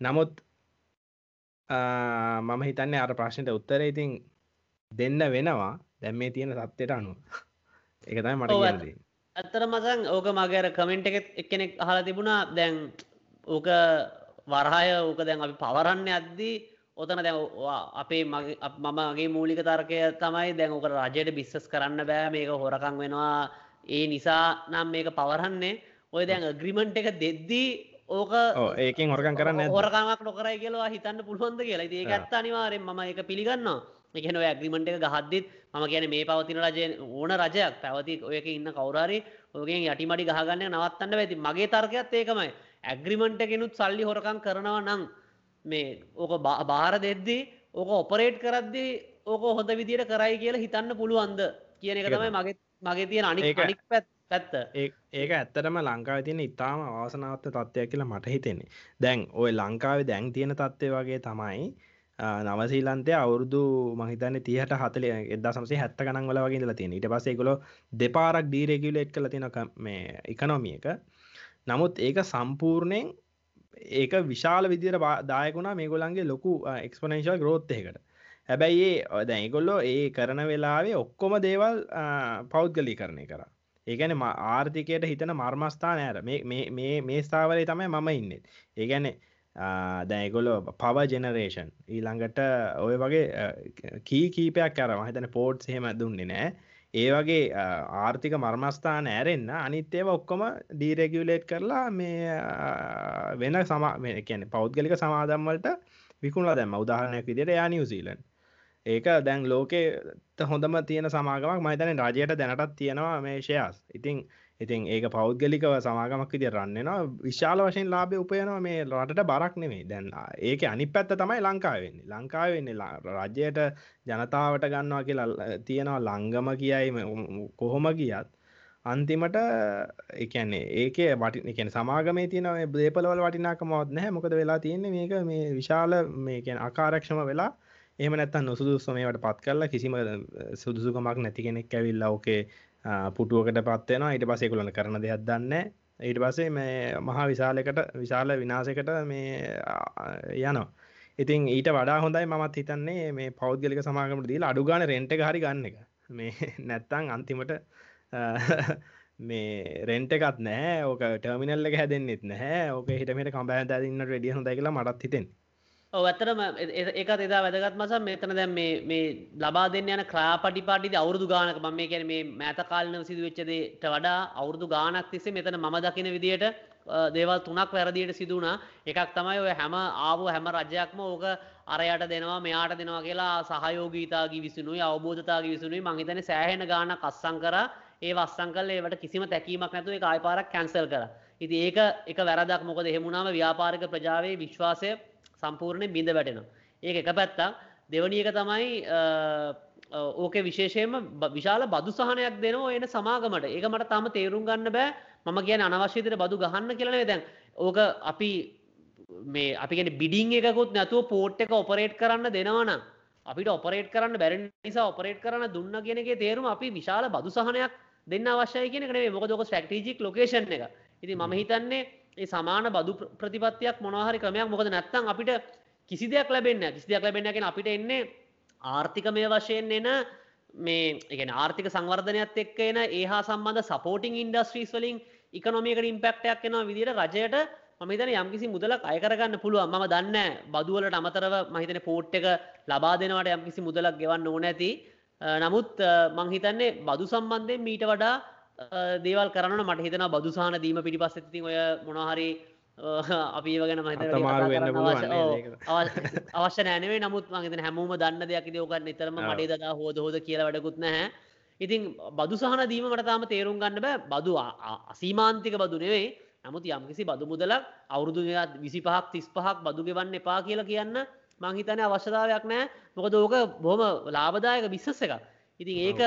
නමුත් මම හිතන්නේ අර ප්‍රශ්නයට උත්තර ඉතින් දෙන්න වෙනවා. දැම් මේ තියෙන සත්‍යයට අනුව. එකතයි මට කියදී ඇත්තර මසන් ඕක මගේර කමෙන්ට් එක එක්කෙනෙක් අහලා තිබුණා. දැන් ඕක වරහය ඕක දැන් අපි පවරන්න අද්දී ඔතන දැන් අපේ මගේ මමගේ මූලික තර්කය තමයි දැන් ඕක රජයට බිස්සස් කරන්න බෑ මේක හොරකං වෙනවා. ඒ නිසා නම් මේක පවරන්නේ. ඔය දැන් ග්‍රිමන්ට් එක දෙද්දී ඕක ඒකින් හොරකන් කරන්න හොරකාමක් නොකරයි කියලා හිතන්න පුළුවන්ද කියලා. ඒ ඇත්ත අනිවාරෙන් ම එක පිළිගන්නවා එකන ඇග්‍රිමට එක ගහද්දිත් ම කියන මේ පවතින රජය ඕන රජයක්. පැවති ඔයක ඉන්න කවරරි ඔගෙන් යටිමඩි ගහගන්න නවත්තන්න ඇති මගේ තර්කයක්ත් ඒකමයි. ඇග්‍රිමන්ට කෙනුත් සල්ලි හොරකං කරනවා නං මේ ඕක බාර දෙද්දී ඕක ඔපරේට් කරද්දී ඕක හොඳ විදියට කරයි කියලා හිතන්න පුළුවන්ද කියන එක තමයි මගේ මගේ තියෙන අනික් පැත් පැත්ත. ඒක ඇත්තටම ලංකාව තියෙන ඉතාම අවාසනාවත්ත තත්ත්වයක් කියලා මට හිතෙන්නේ. දැන් ඔය ලංකාවේ දැන් තියෙන තත්ත්වය වගේ තමයි නවසීලන්තය අවුරුදු මහිතන්න තියට හතල එදා සමසේ හැත්ත ගනන් වල වගේ තියෙන ඊට පස්සේ ගොල දෙපාරක් ඩීරෙගියලේට් කල තියෙන මේ එකනොමිය එක. නමුත් ඒක සම්පූර්ණයෙන් ඒක විශාල විදිර දායකුණා මේ ගොලන්ගේ ලොකු එක්ස්පනේශල් ග්‍රෝත්තයකට හැබැයි ඒ දැයිගොල්ලෝ ඒ කරන වෙලාවේ ඔක්කොම දේවල් පෞද්ගලි කරණය කර. ඒගැන ආර්ථිකයට හිතන මර්මස්ථා නෑර මේ ස්ථාවරය තමයි මම ඉන්න. ඒගැන දැයිගොලො පව ජෙනරේෂන් ඊළඟට ඔය වගේ කී කීපයක් කර මහිතන පෝට් හෙම දුන්නේ නෑ. ඒ වගේ ආර්ථික මර්මස්ථාන ඇරෙන්න්න අනිත්තේව ඔක්කොම ඩීරෙගියලේට් කරලා මේ වෙන සම කියන පෞද්ගලික සමාදම්වලට විකුණලා දැම උදාහරණයක් විදිට යා නිවසීලන් ඒක දැන් ලෝකෙට හොඳම තියෙන සමාගමක්. මහිතන රජයට දැනටත් තියෙනවා මේ ෂයස් ඉතිං ඉතින් ඒක පෞද්ගලිකව සමාගමක් විදිය රන්නෙනවා විශාල වශයෙන් ලාබය උපයනවා මේ රටට බරක් නෙමේ දැන් ඒක අනි පැත්ත තමයි ලංකාවෙන්නේ ලංකාවෙන්නේ රජයට ජනතාවට ගන්නවා කියලා තියෙනවා ලංගම කියයි කොහොම ගියත්. අන්තිමට එකන්නේ ඒක වටි එකන සමාගමේ තියනව දේපලවල වටිනාකමවත් නැහැ. මොකද වෙලා තියන්නේ මේක මේ විශාල මේකැන අකාරක්ෂම වෙලා එහම නැත්තන් නොසුදුස්සමේට පත් කරලා කිසිම සුදුසුකමක් නැති කෙනෙක් ඇවිල්ලා ඕකේ පුටුවකට පත්වෙනවා ඊට පසේ කුලන කරන දෙයක් දන්න ඊට පසේ මේ මහා විශාලකට විශාල විනාසකට මේ යනවා. ඉතින් ඊට වඩා හොඳයි මත් හිතන්නේ මේ පෞද්ගලික සමාගමට දීලා අඩුගාන රෙන්ට හරි ගන්න එක. මේ (laughs) නැත්තං අන්තිමට (laughs) මේ රෙන්ට එකත් නෑ ඕක ටර්මිනල්ල එක හැදෙන්න්නෙත් නැහැ. ඕක හිටමට කම්බෑන් දන්න රඩිය හොඳ කියලා මටත් හිතෙන් ඔව ඇත්තරම ඒකත් එදා වැදගත් මස මෙතන දැම් මේ ලබා දෙන්න යන ක්‍රාපටි පාටිද අවුරදු ගානක ම මේ කැන මේ මෑතකාලන සිදුවච්චදට වඩා අවුරදු ගානක් තිස්සේ මෙතන ම දකින විදියට දේවල් තුනක් වැරදියට සිදුවනා එකක් තමයි ඔය හැම ආව හැම රජයක්ම ඕක අරයට දෙනවා මෙයාට දෙනවා කියලා සහයෝගීතාගේ විසුනුයි අවබෝධතාගේ විසුනුයි. මහිතන සෑහෙන ගාන කස්සං කර. ඒ වස්සං කල් ඒවට කිසිම තැකීමක් නැතුව එක ආයපාරක් කැන්සල් කර. ඉති ඒක එක වැරදක්. මොකද එහෙමුණාම ව්‍යාපාරික ප්‍රජාවේ විශ්වාසය සම්පූර්ණය බිඳ වැටෙනවා. ඒක එක පැත්තක්. දෙවනි එක තමයි ඕක විශේෂයම විශාල බදු සහනයක් දෙනවා එන සමාගමට. ඒක මට තම තේරුම් ගන්න බෑ. මම කියන අනවශ්‍යතර බදු ගහන්න කියලනේ දැන් ඕක අපි මේ අපිගෙන බිඩිං එකකුත් නැතුව පෝට් එක ඔපරේට් කරන්න දෙනවනම් අපිට ඔපරේට් කරන්න බැරි නිසා ඔපරේට් කරන්න දුන්න කියනගේ තේරුම අපි විශාල බදු සහනයක් දෙන්න අවශ්‍යය කියන කනේ මොකදක ස්ට්‍රක්ටජික් ලොකේෂන් එක ඉති ම හිතන්නේ ඒ සමාන බදු ප්‍රතිපත්තියක් මොනහරි ක්‍රමයක්. මොකද නැත්තං අපිට කිසි දෙයක් ලැබෙන්න කිසි දෙයක් ලැබෙනගෙන අපිට එන්නේ ආර්ථිකමය වශයෙන් එන මේ එක ආර්ථික සංවර්ධනයක් එක්ක එන ඒහා සම්බන්ධ සපෝටිං ඉන්ඩස්ට්‍රීස් වලින් ඉකනොමියකට ඉම්පෙක්ටයක් එනවා විදිට රජයට මහිතන යම්කිසි මුදලක් අයකරගන්න පුළුවන්. ම දන්න බදුවලට අමතරව මහිතන පෝට් එක ලබා දෙනවට යම්කිසි මුදලක් ගෙවන්න ඕන ඇති. නමුත් මංහිතන්නේ බදු සම්බන්ධයෙන් මීට වඩා දේවල් කරන මට හිතන බදුසාහන දීම පිටිපස්ස ති ඔය මොනහරි අපි වගෙන මහිත අවශ්‍ය නෑනේ නමුත් මහිත හැමෝම දන්න දෙයක් දෝකන්න නිතරම මටේ දා හෝද හෝද කියලා වැඩකුත් නැහැ. ඉතින් බදුසාහන දීම මටතාම තේරුම් ගන්න බෑ. බදු අසීමාන්තික බදු නෙවෙයි. නමුත් යම්කිසි බදු මුදලක් අවුරුදු විසි පහක් තිස් පහක් බදු ගෙවන්න එපා කියලා කියන්න මංහිතන අවශ්‍යතාවයක් නෑ. මොකද ඕක බොහොම ලාබදායක බිස්සස එක ඉතින් ඒක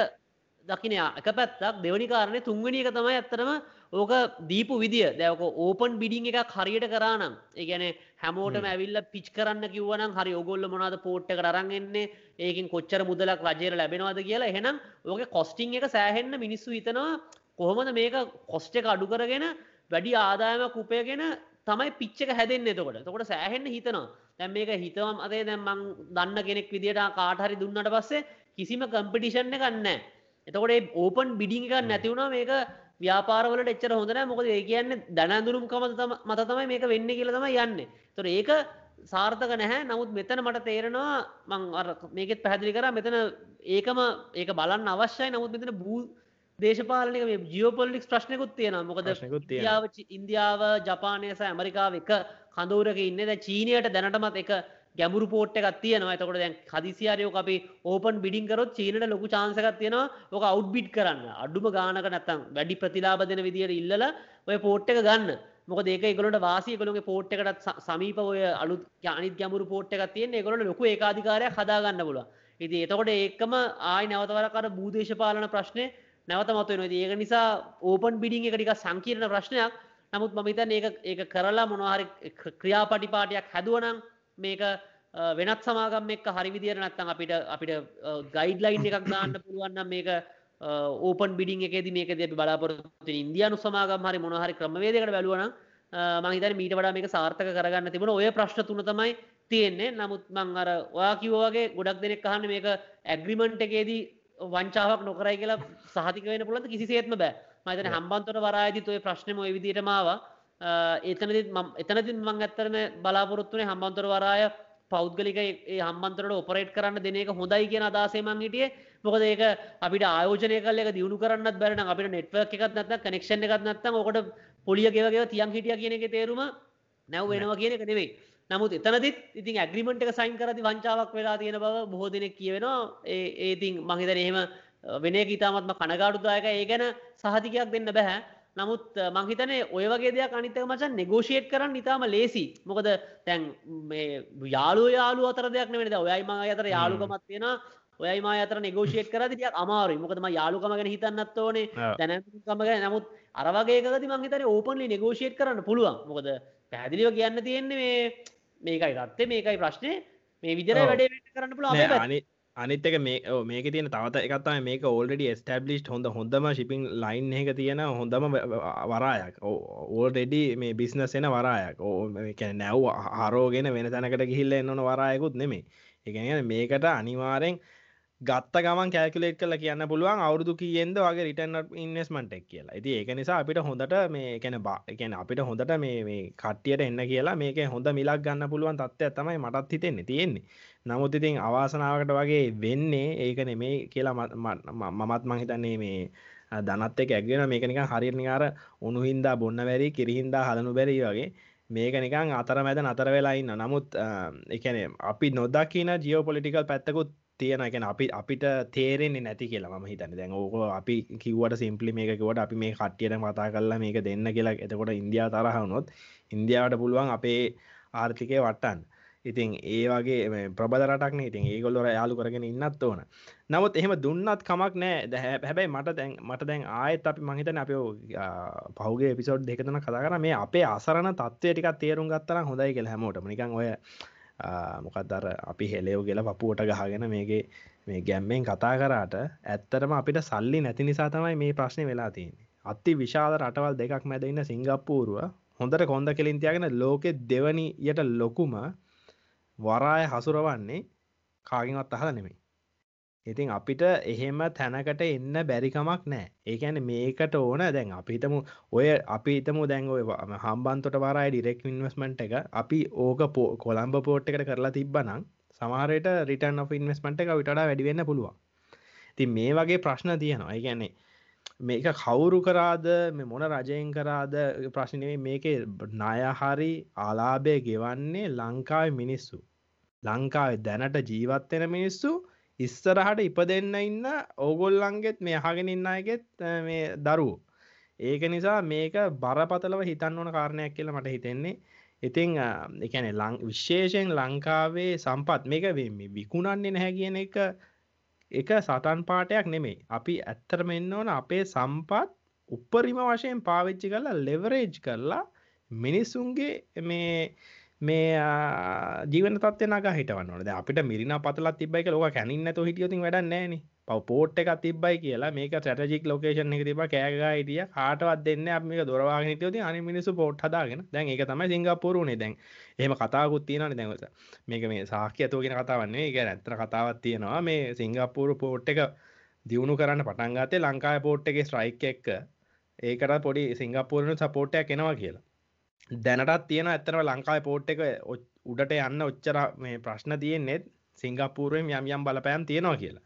දකින එක පැත්තක් දෙවනි කාරණය තුන්වැනි එක තමයි ඇත්තරම ඕක දීපු විදිිය. දැවක ඕපන් බිඩිං එකක් හරියට කරනම් ඒගැන හැමෝටම ඇවිල්ල පිච් කරන්න කිවන හරි ඔගොල්ල මොනාද පෝට්ට කරන්ගන්නේ ඒකින් කොච්චර මුදලක් රජයට ලැබෙනවාද කියලා. එහෙනම් ඕක කොස්ටිං එක සෑහෙන්න මිනිස්සු හිතනවා කොහොමද මේක කොස්්ට එක අඩු කරගෙන වැඩි ආදායමක් උපයගෙන තමයි පිච්චක හැදෙන් එතකොට. තකොට සෑහෙන්න හිතනවා. දැම් මේක හිතවම් අතේ දැම්මං දන්න කෙනෙක් විදිට කාටහරි දුන්නට පස්සේ කිසිම කම්පිටිෂන්න කන්න එතකොට ඕපන් බිඩිං එකක් නැතිවුණා මේක ව්‍යාපාරවලට එච්චර හොඳන මොකද ඒ කියන්න දැනඳුරුම් කමත මත තමයි මේක වෙන්න කියල තම යන්න. තොර ඒක සාර්ථක නැහැ. නමුත් මෙතන මට තේරෙනවා මං මේකෙත් පැහැදිලි කර මෙතන ඒකම ඒක බලන්න අවශ්‍යයි. නමුත් මෙතන බූ දේශපාලනක මේ ජියෝපොලික්ස් ප්‍රශ්නකුත් තියෙන මොකද ඉන්දියාව ඉන්දියාව ජපානයස ඇමරිකාව එක කඳවරක ඉන්න. ද චීනයට දැනටමත් එක ගැමුරු පෝට් එකක් තියෙනවා. එතකොට දැන් හදිසියාරයෝ අපි ඕපන් බිඩින් කරොත් චීනට ලොකු චාන්සකක් තියෙනවා ඕක අවු් බිට් කරන්න. අඩුම ගානක නැත්තම් වැඩි ප්‍රතිලාබ දෙන විදියට ඉල්ලල ඔය පෝට් එක ගන්න. මොක ඒක ගොලට වාසය. කළගේ පෝට් එකට සමීප ඔය අලුත් අනිත් ගැමුරු පෝට් එකක් තියෙන ගොලට ලොකු ඒකාධිකාරයක් හදාගන්න පුල ඉති එතකොට ඒකම ආය නැවතවරකර බූදේශපාලන ප්‍රශ්නය නැවත මතු නොද ඒක නිසා ඕපන් බිඩිං එක ටික සංකීර්ණ ප්‍රශ්නයක්. නමුත් මහිතන් ඒ ඒක කරලා මොනහරි ක්‍රියාපටිපාටයක් හැදුවනම් මේක වෙනත් සමාගම් එක් හරිවිදිර නත්තන් අපිට අපිට ගයිඩ්ලයින් එකක් දාන්න පුළුවන්න මේක ඕපන් බිඩිං එකෙද මේක දෙ බලාපොරත්තු ඉන්දයානු සමාගම් හරි මොනහරි ක්‍රමවේදකට බැලුවන මහිතර මීට වඩා මේක සාර්ථක කරගන්න තිබුණ ඔය ප්‍රශ්න තුන තමයි තියෙන්නේ. නමුත් මං අර ඔයා කිවෝගේ ගොඩක් දෙනෙක් අහන්න මේක ඇග්‍රිමන්ට් එකේදී වංචාවක් නොකරයි කියලා සහතික වෙන පුළන්ද කිසි සේත්ම බෑ. මතන හම්බන්තොට වරාජි ඔය ප්‍රශ්නම ඔය විදිට මාව එතනදි එතනති මං ඇත්තරම බලාපොරොත්තුනේ හම්බන්තොර වරාය පෞද්ගලික හම්බන්තරට ඔපරේට් කරන්න දෙනක හොඳයි කියෙන අදාසේමං හිටියේ. මොකද ඒක අපිට ආයෝජනය කල දියුණු කරන්න බැරන අපිට නෙට්ව එකත් නත්ත කනෙක්ෂණ එකත් නත්තම ඔකට පොලිය ගෙවගේ තියන් හිටිය කියන එක තේරුම නැව් වෙනවා කියන එක නෙවෙයි. නමුත් එතනදිත් ඉතින් ඇග්‍රිමෙන්ට් එක සයින් කරති වංචාවක් වෙලා තියෙන බව බොහෝ දෙනෙක් කියවෙනවා. ඒ ඒතින් මහිතන එහෙම වෙන ඉතාමත්ම කනගාඩුදායක ඒ ගැන සහතිකයක් දෙන්න බැහැ නමුත් මංහිතනේ ඔය වගේ දෙයක් අනිතක මචන් නෙගෝෂේට් කරන්න ඉතාම ලේසි මොකද තැන් යාලු යාලු අතර දෙයක් නෙවෙද ඔයයි මං අතර යාලුකමත් තියෙන ඔයයි මා අතර නෙගෝෂේට් කර දියක් අමාරුයි. මොකදම යාලුකම ගැන හිතන්නත් ඕනේ. දැනකමග නමුත් අරවගේකති මංහිතන ඕපන්ලි නෙගෝෂේට් කරන්න පුළුවන්. මොකද පැදිලිව කියන්න තියෙන්නේ මේ මේකයි තත්වේ මේකයි ප්‍රශ්නය මේ විදිර. වැඩේ කරන්න පුළ නෑ, අනි අනිත් එක මේ ඔව්, මේක තියෙන තවත එකත්තම මේක ඕල්ඩඩි ස්ටබ්ලිස්් හොඳ හොඳම ශිපින් ලයින් එක තියෙන හොඳම ව- ව- වරායක්. ඕල්ඩෙඩි මේ බිස්නස් එන වරායක්. ඕ නැව් හරෝගෙන වෙන තැනකට ගිහිල්ල එන්නන වරායකුත් නෙමේ එකන මේකට අනිවාරෙන් ගත්ත ගමන් කෑකුලේට් කල කියන්න පුළුවන් අවුරදු කියෙන්ද වගේ රිටන් ඉන්වස්මට එක් කියලා. ඇති ඒක නිසා අපිට හොඳට මේ කැන බා එකන අපිට හොඳට මේ මේ කට්ටියට එන්න කියලා මේක හොඳ මිලක් ගන්න පුළුවන් තත්ත්ය තමයි මටත් හිතෙන්නේ තියෙන්නේ. නමුත් ඉතින් අවාසනාවකට වගේ වෙන්නේ ඒක නෙමේ කියලා මත්- මත්- ම- මමත් මං හිතන්නේ මේ අ, දනත් එක ඇගෙන මේකනික හරිනිකාර උනුහින්දා බොන්න බැරි කිරිහින්දා හදනු බැරි වගේ. මේක නිකං අතර මැද නතර වෙලා ඉන්න නමුත් එකන අපි නොදකින ජියෝපොලිටිකල් පැත්තකුත් තියෙන එකන අපි අපිට තේරෙන්නේ නැති කියලා ම හිතන්න. දැන් ඕක අපි කිවට සිම්පලි මේකවට අපි මේ කට්ටියට මතා කරලා මේක දෙන්න කියලා. එතකොට ඉන්දයා තරහවුනොත් ඉන්දියාවට පුළුවන් අපේ ආර්ථිකය වට්ටන් ඉතින් ඒ වගේ මේ ප්‍රබල රටක්න ඉතින් ඒගොල්ලොර යාලු කරගෙන ඉන්නත් ඕන. නමුත් එහෙම දුන්නත් කමක් නෑ. දැ හැබැයි මට දැන් මට දැන් ආයත් අපි මහිතන අප පහුගේ පිසෝඩ් දෙකතන කතා කර මේ අපේ අසරණ තත්වය ටිකක් තේරුම් ගත්තර හොඳයි කියල හැමෝට නිකං ඔය මොකක්දර අපි හෙලෙව් කියලා පපුුවට ගහගෙන මේගේ මේ ගැම්මෙන් කතා කරාට ඇත්තරම අපිට සල්ලි නැති නිසා තමයි මේ ප්‍රශ්නය වෙලා තියන්නේ. අති විශාල රටවල් දෙකක් මැදඉන්න සිංගප්පූරුව හොඳට කොන්ද කෙලින් තියාගෙන ලෝකෙ දෙවනි යට ලොකුම වරාය හසුරවන්නේ කාගිනවත් අහල නෙමෙයි. ඉතින් අපිට එහෙම තැනකට එන්න බැරිකමක් නෑ. ඒකැන මේකට ඕන දැන් අපිතම ඔය අපි හිතම දැන් ඔය ව- හම්බන්තොට වරයි ඩිරෙක් ඉන්වස්මට් එක අපි ඕක පෝ කොළම්බ පෝට් එකට කරලා තිබ්බනම් සමහරයට රිටන් of ඉන්වස්මට් එක විට වැඩිවෙන්න පුළුවන්. ති මේ වගේ ප්‍රශ්න තියෙනවා. ඒගැන්නේ මේක කවුරු කරාද? මේ මොන රජයෙන් කරාද? ප්‍රශ්නවේ මේක නායහරි ආලාභය ගෙවන්නේ ලංකාව මිනිස්සු. ලංකාව දැනට ජීවත්වෙන මිනිස්සු ඉස්සරහට ඉප දෙන්න ඉන්න ඕගොල්ලන්ගෙත් මේ අහගෙන ඉන්න අයගෙත් අ, මේ දරුවෝ. ඒක නිසා මේක බරපතලව හිතන්න ඕන කාරණයක් කියලා මට හිතෙන්නේ. ඉතිං එකන ලං විශේෂයෙන් ලංකාවේ සම්පත්. මේක වෙ- විකුණන්නේ නැහැ කියන එක එක සටන් පාටයක් නෙමෙයි. අපි ඇත්තරම එන්න ඕන අපේ සම්පත් උපරිම වශයෙන් පාවිච්චි කරලා ලෙවරේජ් කරලා මිනිස්සුන්ගේ මේ මේ ආ, ජීවන තත්ව නග හිටවන්න ද අපිට මිරින පතලත් තිබයි ලෝක කැනින්නතු හිටියතින් වැඩ නෑන පව පෝට් එක තිබයි කියලා මේක ටජික් ලෝකේෂන් එක තිබ කෑගා හිටිය. කාටවත් දෙන්න අප මේ දොරවාගෙන හිටියති අනි මිනිසු පෝට් හදාගෙන. දැන් එක තමයි සිංගපුරුණේ දැන්. එහම කතාකුත් තියෙනන දැන්වස මේක මේ සාක්‍ය ඇතුවගෙන කතාවන්නේ එක ඇත්තර කතාවත් තියෙනවා. මේ සිංගප්පූරු පෝට් එක දියුණු කරන්න පටන්ගතේ ලංකාය පෝට් එක ස්ට්‍රයික් එක්ක ඒකට පොඩි සිංගප්පූරණ සපෝට්ටයක් එනවා කියලා. දැනටත් තියෙන ඇත්තනව ලංකායි පෝට් එක ඔච්- උඩට යන්න ඔච්චර මේ ප්‍රශ්න තියෙන්නේෙත් සිංගප්පූරුවෙන් යම් යම් බලපෑම් තියෙනවා කියලා.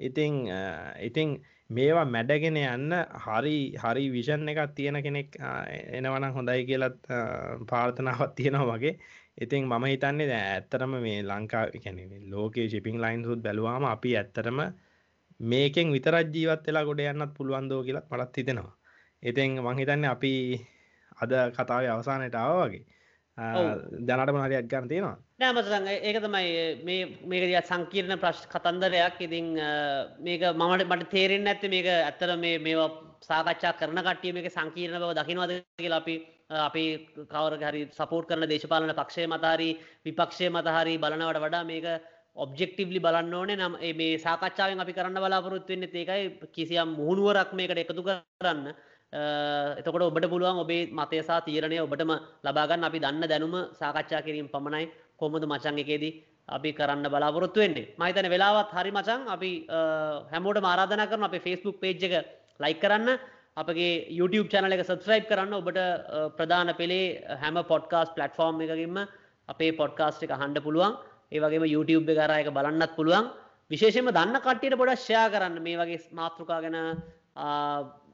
ඉතිං අ, ඉතිං මේවා මැඩගෙන යන්න හරි හරි විෂන් එකක් තියෙන කෙනෙක් අ, එනවනම් හොඳයි කියලත් අ, පාර්ථනාවත් තියෙනවා වගේ ඉතින් මම හිතන්නේ දැන් ඇත්තරම මේ ලංකා කැන ලෝකේ ශිපිං ලයින් සුත් බැලවාම අපි ඇත්තරම මේකෙන් විතරත් ජීවත් වෙලා ගොඩ යන්නත් පුළුවන්දෝ කියලත් මටත් හිතෙනවා. ඉතින් මංහිතන්න අපි අද කතාව අවසානයට ආව වගේ. ජනට මනරයක් ගන්න තියෙනවා. නෑමසං ඒක තමයි මේක දිය සංකීර්ණ ප්‍රශ් කතන්දරයක්. ඉතිං අ, මේක මමට මට තේරෙන් ඇත්ත මේක ඇත්තර මේ මේවා සාකච්ඡා කරන කටිය මේක සංකීර්ණ බව දකිනවද කියලා අපි අපි කවර හරි සපෝට් කරන දේශපාලන පක්ෂය මතහරි විපක්ෂය මතහරි බලනවට වඩා මේක ඔබ්ජෙක්ටිව්ලි බලන්න ඕනේ. නම් මේ සාකච්ඡාවෙන් අපි කරන්න බලාපොරොත්තු වෙන්නේ ඒකයි. කිසියම් මුහුණුවරක් මේකට එකතු කරන්න එතකොට ඔබට පුළුවන් ඔබේ මතය සහ තීරණය ඔබටම ලබාගන්න අපි දන්න දැනුම සාකච්ඡා කිරීම පමණයි. කොමද මචන් එකේදී අපි කරන්න බලාපොරොත්තු වෙන්නේ? මහිතන වෙලාවත් හරි මචන් අපි අ, හැමෝට ආරාධනා කරන අපේ ෆස්බුක් පේජ් එක ලයි කරන්න. අපගේ YouTube චැනල එක සබස්ක්‍රයිබ් කරන්න. ඔබට අ, ප්‍රධාන පෙළේ හැම පොඩ්කාස් පලටෆෝර්ම් එකකින්ම අපේ පොඩ්කාස්ට් එක හන්ඩ පුළුවන්. ඒවගේම YouTube එක කරා එක බලන්නත් පුළුවන්. විශේෂම දන්න කට්ටියට පොඩ ෂයා කරන්න. මේ වගේ මාතෘකා ගැන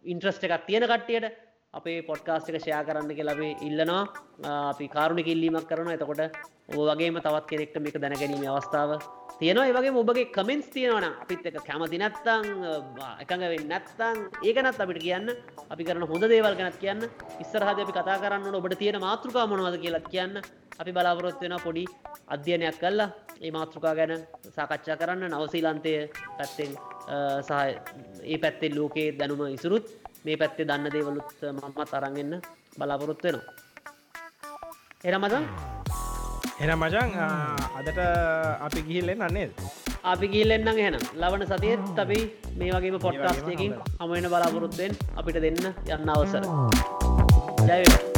ඉන්ට්‍රස්ට එකක් තියෙන කට්ටියට අපේ පොඩ්කාස්ට එක ෂයා කරන්න කියලා අපි ඉල්ලනවා. ආ, අපි කාරුණ කිල්ලීමක් කරන එතකොට ඕ වගේම තවත් කෙනෙක්ට මේක දැනගැනීම අවස්ථාව තියෙනවා. ඒ වගේ ඔබගේ කමෙන්ස් තියෙනවන අපිත් එක කැමති නැත්තං එකඟ වෙන්න නැත්තං ඒකනත් අපිට කියන්න. අපි කරන හොඳ දේවල් ගැනත් කියන්න. ඉස්සරහද අපි කතා කරන්න ඔබට තියෙන මාතෘකා මොනවද කියලා කියන්න. අපි බලාපොරොත්තු වෙන පොඩි අධ්‍යයනයක් කල්ලා ඒ මාතෘකා ගැන සාකච්ඡා කරන්න. නවසීලන්තය පැත්තෙන් අ, සහ ඒ පැත්තේ ලෝකයේ දැනුම ඉසුරුත් මේ පැත්තේ දන්න දේවලුත් මමත් අරන්ගන්න බලාපොරොත්තු වෙනවා. එරමදන් එන මචන් අදට අපි ගිහිල්ලෙන් අන්නේද අපි ගිල්ලෙන්න්න එහෙනම්. ලවන සතියත් අපි මේ වගේම පොට්කාස්ටයකින් හමෙන බලාපොරොත්තුවෙන් අපිට දෙන්න යන්න අවසර. ජයවෙලා